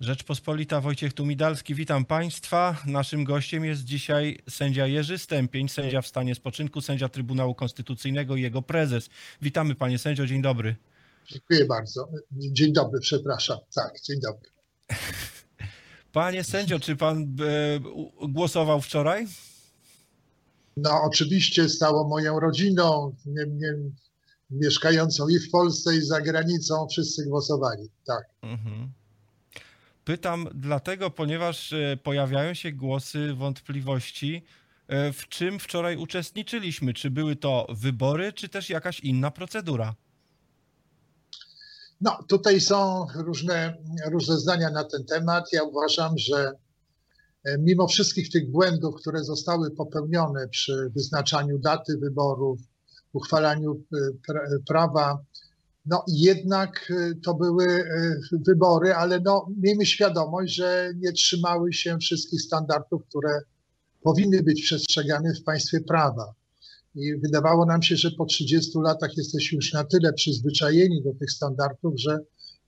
Rzeczpospolita Wojciech Tumidalski, witam Państwa. Naszym gościem jest dzisiaj sędzia Jerzy Stępień, sędzia w stanie spoczynku, sędzia Trybunału Konstytucyjnego i jego prezes. Witamy Panie Sędzio, dzień dobry. Dziękuję bardzo. Dzień dobry, przepraszam. Tak, dzień dobry. Panie sędzio, czy Pan e, głosował wczoraj? No oczywiście z całą moją rodziną, nie, nie, mieszkającą i w Polsce i za granicą, wszyscy głosowali, tak. Mhm. Pytam dlatego, ponieważ e, pojawiają się głosy wątpliwości, e, w czym wczoraj uczestniczyliśmy. Czy były to wybory, czy też jakaś inna procedura? No, tutaj są różne, różne zdania na ten temat. Ja uważam, że e, mimo wszystkich tych błędów, które zostały popełnione przy wyznaczaniu daty wyborów, uchwalaniu prawa no jednak y, to były y, wybory, ale no, miejmy świadomość, że nie trzymały się wszystkich standardów, które powinny być przestrzegane w państwie prawa. I wydawało nam się, że po 30 latach jesteśmy już na tyle przyzwyczajeni do tych standardów, że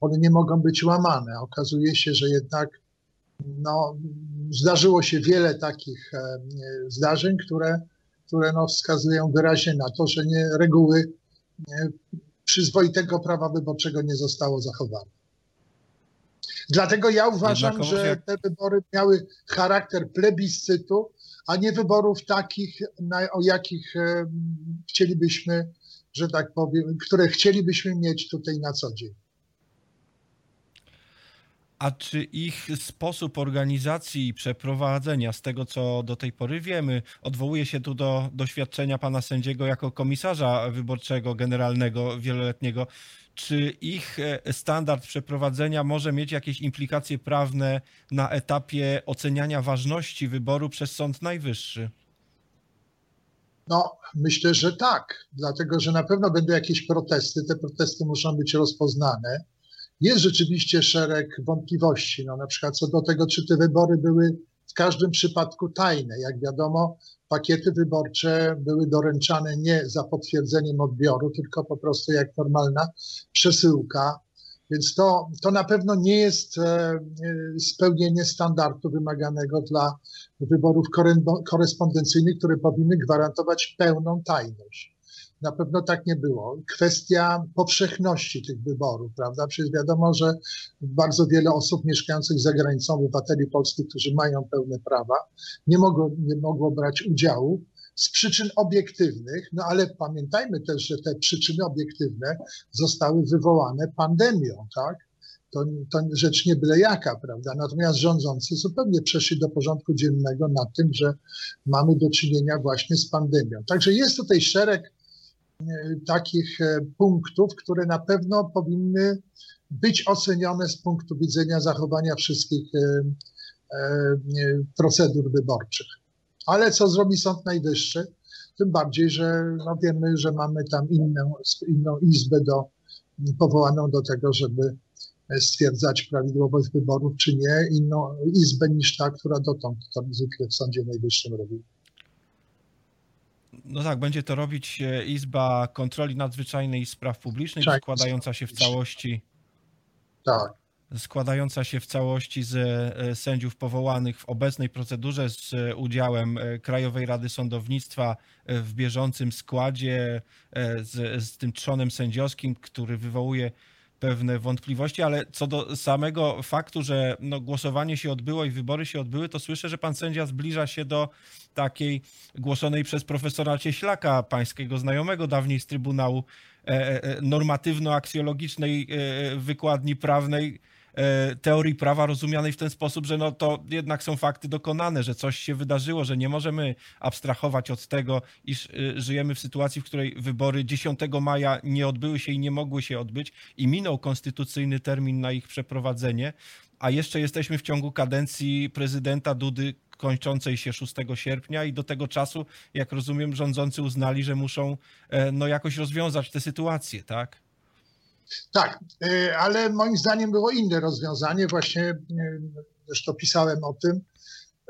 one nie mogą być łamane. Okazuje się, że jednak no, zdarzyło się wiele takich e, zdarzeń, które, które no, wskazują wyraźnie na to, że nie, reguły przyzwoitego prawa wyborczego nie zostało zachowane. Dlatego ja uważam, że te wybory miały charakter plebiscytu, a nie wyborów takich, o jakich chcielibyśmy, że tak powiem, które chcielibyśmy mieć tutaj na co dzień. A czy ich sposób organizacji i przeprowadzenia, z tego co do tej pory wiemy, odwołuje się tu do doświadczenia pana sędziego jako komisarza wyborczego generalnego wieloletniego, czy ich e, standard przeprowadzenia może mieć jakieś implikacje prawne na etapie oceniania ważności wyboru przez Sąd Najwyższy? No, myślę, że tak, dlatego że na pewno będą jakieś protesty. Te protesty muszą być rozpoznane jest rzeczywiście szereg wątpliwości, no na przykład co do tego, czy te wybory były w każdym przypadku tajne. Jak wiadomo, pakiety wyborcze były doręczane nie za potwierdzeniem odbioru, tylko po prostu jak normalna przesyłka. Więc to, to na pewno nie jest e, spełnienie standardu wymaganego dla wyborów korespondencyjnych, które powinny gwarantować pełną tajność. Na pewno tak nie było. Kwestia powszechności tych wyborów, prawda? Przecież wiadomo, że bardzo wiele osób mieszkających za granicą, obywateli polskich, którzy mają pełne prawa, nie mogło, nie mogło brać udziału z przyczyn obiektywnych, no ale pamiętajmy też, że te przyczyny obiektywne zostały wywołane pandemią, tak? To, to rzecz nie byle jaka, prawda? Natomiast rządzący zupełnie przeszli do porządku dziennego na tym, że mamy do czynienia właśnie z pandemią. Także jest tutaj szereg takich e, punktów, które na pewno powinny być ocenione z punktu widzenia zachowania wszystkich e, procedur wyborczych. Ale co zrobi Sąd Najwyższy? Tym bardziej, że no wiemy, że mamy tam inną, inną izbę do, powołaną do tego, żeby stwierdzać prawidłowość wyborów, czy nie, inną izbę niż ta, która dotąd to zwykle w Sądzie Najwyższym robi. No tak, będzie to robić e, Izba Kontroli Nadzwyczajnej i Spraw Publicznych, tak. składająca się w całości. Tak. Składająca się w całości z e, sędziów powołanych w obecnej procedurze z udziałem e, Krajowej Rady Sądownictwa w bieżącym składzie, z, z tym trzonem sędziowskim, który wywołuje pewne wątpliwości, ale co do samego faktu, że no, głosowanie się odbyło i wybory się odbyły, to słyszę, że pan sędzia zbliża się do takiej głoszonej przez profesora Cieślaka, pańskiego znajomego dawniej z Trybunału e, e, normatywno-aksjologicznej e, wykładni prawnej, teorii prawa rozumianej w ten sposób, że no to jednak są fakty dokonane, że coś się wydarzyło, że nie możemy abstrahować od tego, iż y, żyjemy w sytuacji, w której wybory 10 maja nie odbyły się i nie mogły się odbyć i minął konstytucyjny termin na ich przeprowadzenie, a jeszcze jesteśmy w ciągu kadencji prezydenta Dudy kończącej się 6 sierpnia i do tego czasu, jak rozumiem, rządzący uznali, że muszą e, no jakoś rozwiązać tę sytuację, tak? Tak, y, ale moim zdaniem było inne rozwiązanie. Właśnie y, zresztą pisałem o tym.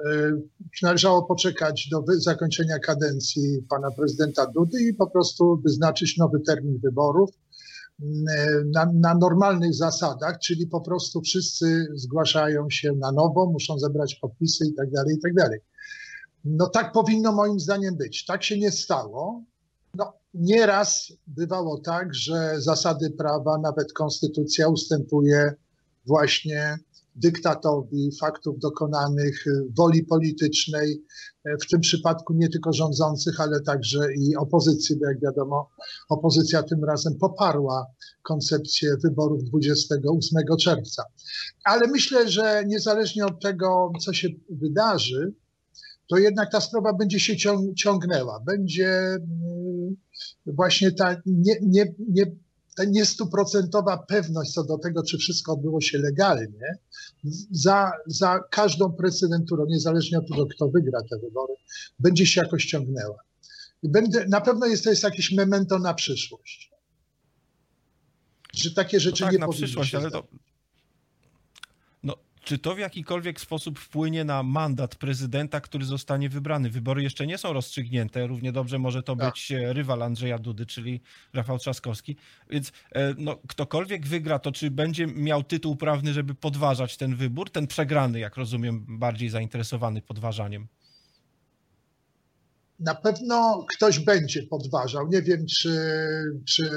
Y, należało poczekać do zakończenia kadencji pana prezydenta Dudy i po prostu wyznaczyć nowy termin wyborów. na, na, normalnych zasadach, czyli po prostu wszyscy zgłaszają się na nowo, muszą zebrać podpisy i tak dalej, i tak dalej. No tak powinno moim zdaniem być. Tak się nie stało. No, nieraz bywało tak, że zasady prawa, nawet konstytucja ustępuje właśnie dyktatowi faktów dokonanych, woli politycznej, w tym przypadku nie tylko rządzących, ale także i opozycji, bo jak wiadomo, opozycja tym razem poparła koncepcję wyborów 28 czerwca. Ale myślę, że niezależnie od tego, co się wydarzy, to jednak ta sprawa będzie się ciągnęła. Będzie mm, właśnie ta nie, nie, nie, ta niestuprocentowa pewność co do tego, czy wszystko odbyło się legalnie, za, za każdą prezydenturą, niezależnie od tego, kto wygra te wybory, będzie się jakoś ciągnęła. I będę, na pewno jest to jest jakieś memento na przyszłość. Że takie rzeczy no tak, nie na przyszłość, ale to, czy to w jakikolwiek sposób wpłynie na mandat prezydenta, który zostanie wybrany? Wybory jeszcze nie są rozstrzygnięte. Równie dobrze może to tak. być e, rywal Andrzeja Dudy, czyli Rafał Trzaskowski. Więc e, no, ktokolwiek wygra, to czy będzie miał tytuł prawny, żeby podważać ten wybór? Ten przegrany, jak rozumiem, bardziej zainteresowany podważaniem na pewno ktoś będzie podważał. Nie wiem, czy, czy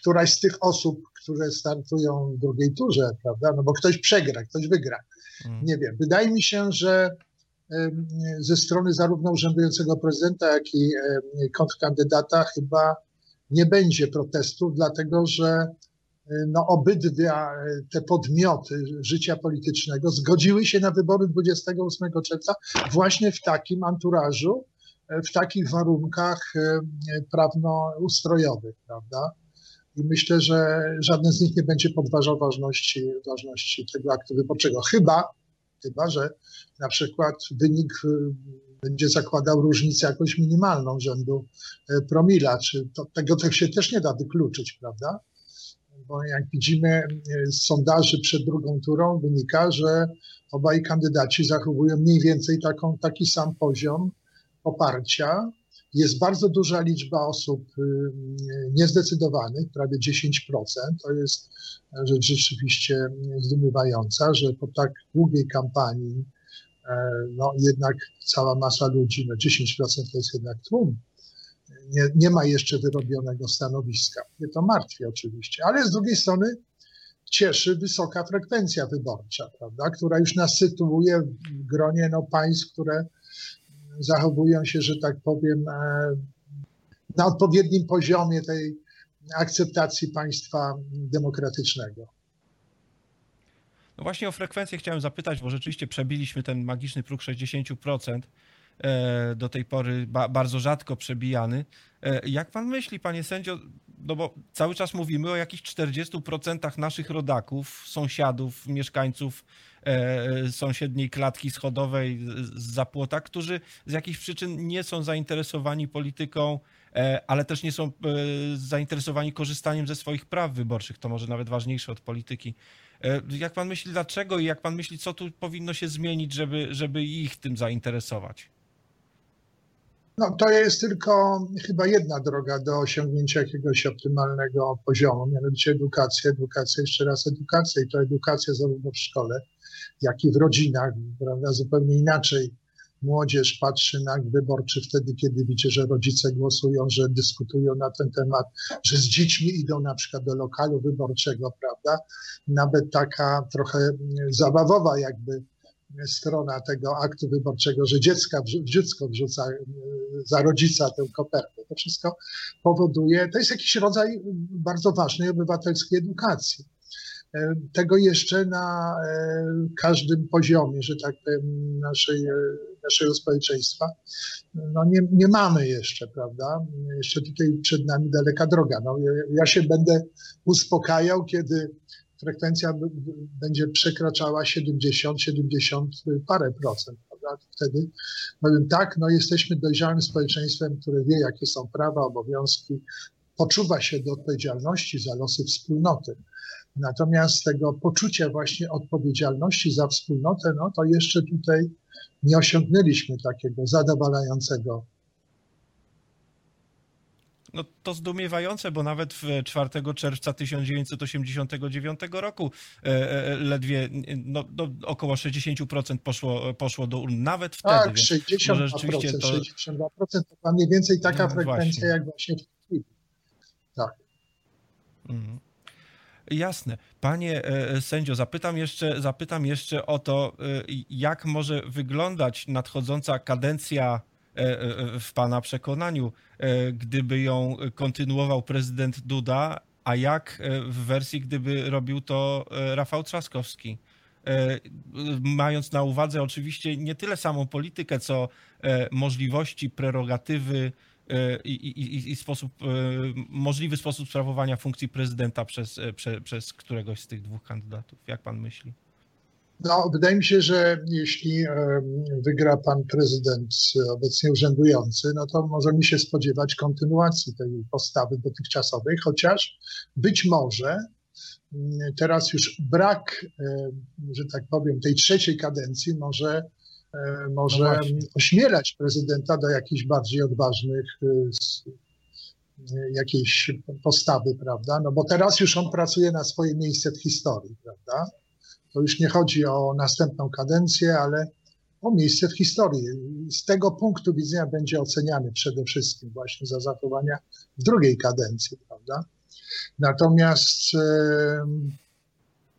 któraś z tych osób, które startują w drugiej turze, prawda? No bo ktoś przegra, ktoś wygra. Hmm. Nie wiem. Wydaje mi się, że ze strony zarówno urzędującego prezydenta, jak i kontrkandydata chyba nie będzie protestów, dlatego że no, obydwie te podmioty życia politycznego zgodziły się na wybory 28 czerwca właśnie w takim anturażu, w takich warunkach e, prawnoustrojowych, prawda? I myślę, że żaden z nich nie będzie podważał ważności, ważności tego aktu wyborczego. Chyba, chyba, że na przykład wynik e, będzie zakładał różnicę jakąś minimalną rzędu e, promila, czy to, tego, tego się też nie da wykluczyć, prawda? Bo jak widzimy z sondaży przed drugą turą wynika, że obaj kandydaci zachowują mniej więcej taką, taki sam poziom poparcia. Jest bardzo duża liczba osób y, niezdecydowanych, prawie 10%. To jest rzecz rzeczywiście zdumiewająca, że po tak długiej kampanii e, no jednak cała masa ludzi, no 10% to jest jednak tłum, nie, nie ma jeszcze wyrobionego stanowiska. Mnie to martwi oczywiście, ale z drugiej strony cieszy wysoka frekwencja wyborcza, prawda, która już nas sytuuje w gronie no, państw, które zachowują się, że tak powiem, e, na odpowiednim poziomie tej akceptacji państwa demokratycznego. No właśnie o frekwencję chciałem zapytać, bo rzeczywiście przebiliśmy ten magiczny próg 60%. E, do tej pory bardzo rzadko przebijany. E, jak pan myśli, panie sędzio, no bo cały czas mówimy o jakichś 40% naszych rodaków, sąsiadów, mieszkańców e, sąsiedniej klatki schodowej z zapłota, którzy z jakichś przyczyn nie są zainteresowani polityką, ale też nie są zainteresowani korzystaniem ze swoich praw wyborczych. To może nawet ważniejsze od polityki. Jak pan myśli, dlaczego i jak pan myśli, co tu powinno się zmienić, żeby, żeby ich tym zainteresować? No, to jest tylko chyba jedna droga do osiągnięcia jakiegoś optymalnego poziomu, mianowicie edukacja, edukacja, jeszcze raz edukacja i to edukacja zarówno w szkole, jak i w rodzinach, prawda, zupełnie inaczej młodzież patrzy na wyborczy wtedy, kiedy widzi, że rodzice głosują, że dyskutują na ten temat, że z dziećmi idą na przykład do lokalu wyborczego, prawda? Nawet taka trochę zabawowa jakby strona tego aktu wyborczego, że dziecka, dziecko wrzuca e, za rodzica tę kopertę. To wszystko powoduje, to jest jakiś rodzaj bardzo ważnej obywatelskiej edukacji. E, tego jeszcze na e, każdym poziomie, że tak powiem, naszej, naszego społeczeństwa, no nie, nie mamy jeszcze, prawda? Jeszcze tutaj przed nami daleka droga. No, ja się będę uspokajał, kiedy frekwencja będzie przekraczała 70, 70 parę procent. Prawda? Wtedy powiem tak, no jesteśmy dojrzałym społeczeństwem, które wie, jakie są prawa, obowiązki, poczuwa się do odpowiedzialności za losy wspólnoty. Natomiast tego poczucia właśnie odpowiedzialności za wspólnotę, no to jeszcze tutaj nie osiągnęliśmy takiego zadowalającego No to zdumiewające, bo nawet w 4 czerwca 1989 roku e, e, ledwie no, no, około 60% poszło, poszło do urn. Nawet wtedy. Tak, 62%, może rzeczywiście to... 62% to mniej więcej taka no, frekwencja właśnie. jak właśnie w tej chwili. Tak. Mhm. Jasne. Panie e, sędzio, zapytam jeszcze, zapytam jeszcze o to, jak może wyglądać nadchodząca kadencja E, e, w Pana przekonaniu, e, gdyby ją kontynuował prezydent Duda, a jak w wersji, gdyby robił to Rafał Trzaskowski? Mając na uwadze oczywiście nie tyle samą politykę, co możliwości, prerogatywy i, i, i sposób, możliwy sposób sprawowania funkcji prezydenta przez, przez, przez któregoś z tych dwóch kandydatów. Jak pan myśli? No, wydaje mi się, że jeśli wygra pan prezydent obecnie urzędujący, no to możemy się spodziewać kontynuacji tej postawy dotychczasowej, chociaż być może mm, teraz już brak, że tak powiem, tej trzeciej kadencji może, może no ośmielać prezydenta do jakichś bardziej odważnych jakiejś postawy, prawda? No bo teraz już on pracuje na swoje miejsce w historii, prawda? To już nie chodzi o następną kadencję, ale o miejsce w historii. Z tego punktu widzenia będzie oceniany przede wszystkim właśnie za zachowania w drugiej kadencji, prawda? Natomiast e,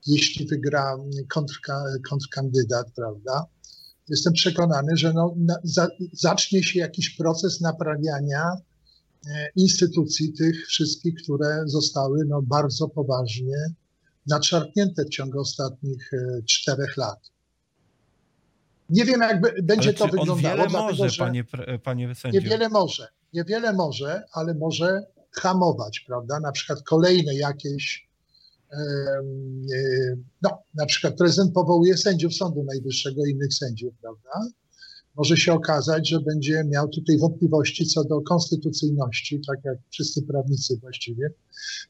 jeśli wygra kontrka, kontrkandydat, prawda, jestem przekonany, że no, na, za, zacznie się jakiś proces naprawiania e, instytucji tych wszystkich, które zostały no, bardzo poważnie nadszarpnięte w ciągu ostatnich e, czterech lat. Nie wiem, jak będzie to wyglądało. Niewiele może, że panie, panie sędzio. Niewiele może, niewiele może, ale może hamować, prawda? Na przykład kolejne jakieś, e, no, na przykład prezydent powołuje sędziów Sądu Najwyższego i innych sędziów, prawda? Może się okazać, że będzie miał tutaj wątpliwości co do konstytucyjności, tak jak wszyscy prawnicy właściwie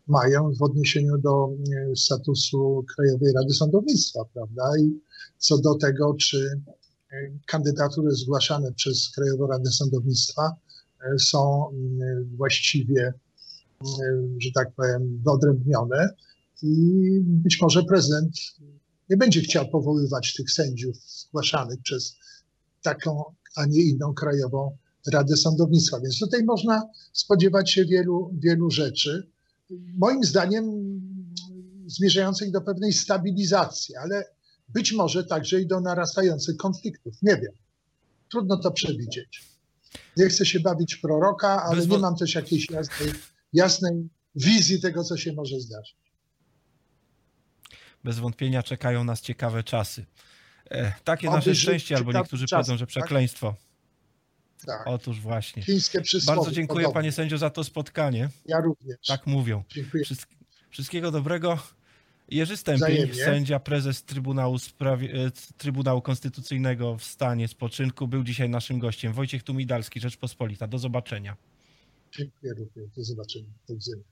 mają w odniesieniu do e, statusu Krajowej Rady Sądownictwa, prawda? I co do tego, czy e, kandydatury zgłaszane przez Krajową Radę Sądownictwa e, są właściwie, że tak powiem, wyodrębnione i być może prezydent nie będzie chciał powoływać tych sędziów zgłaszanych przez taką, a nie inną krajową Radę Sądownictwa. Więc tutaj można spodziewać się wielu, wielu rzeczy. Moim zdaniem zmierzających do pewnej stabilizacji, ale być może także i do narastających konfliktów. Nie wiem. Trudno to przewidzieć. Nie chcę się bawić proroka, ale nie mam też jakiejś jasnej, jasnej wizji tego, co się może zdarzyć. Bez wątpienia czekają nas ciekawe czasy. E, takie Oby nasze szczęście, albo niektórzy czas, powiedzą, że tak? przekleństwo. Tak? tak. Otóż właśnie. Chińskie przysłowie. Bardzo dziękuję podobnie. panie sędzio za to spotkanie. Ja również. Tak mówią. Dziękuję. Wszystkiego dobrego. Jerzy Stępień, sędzia, prezes Trybunału, Sprawie... E, Trybunału Konstytucyjnego w stanie spoczynku, był dzisiaj naszym gościem. Wojciech Tumidalski, Rzeczpospolita. Do zobaczenia. Dziękuję również. Do zobaczenia. Do widzenia.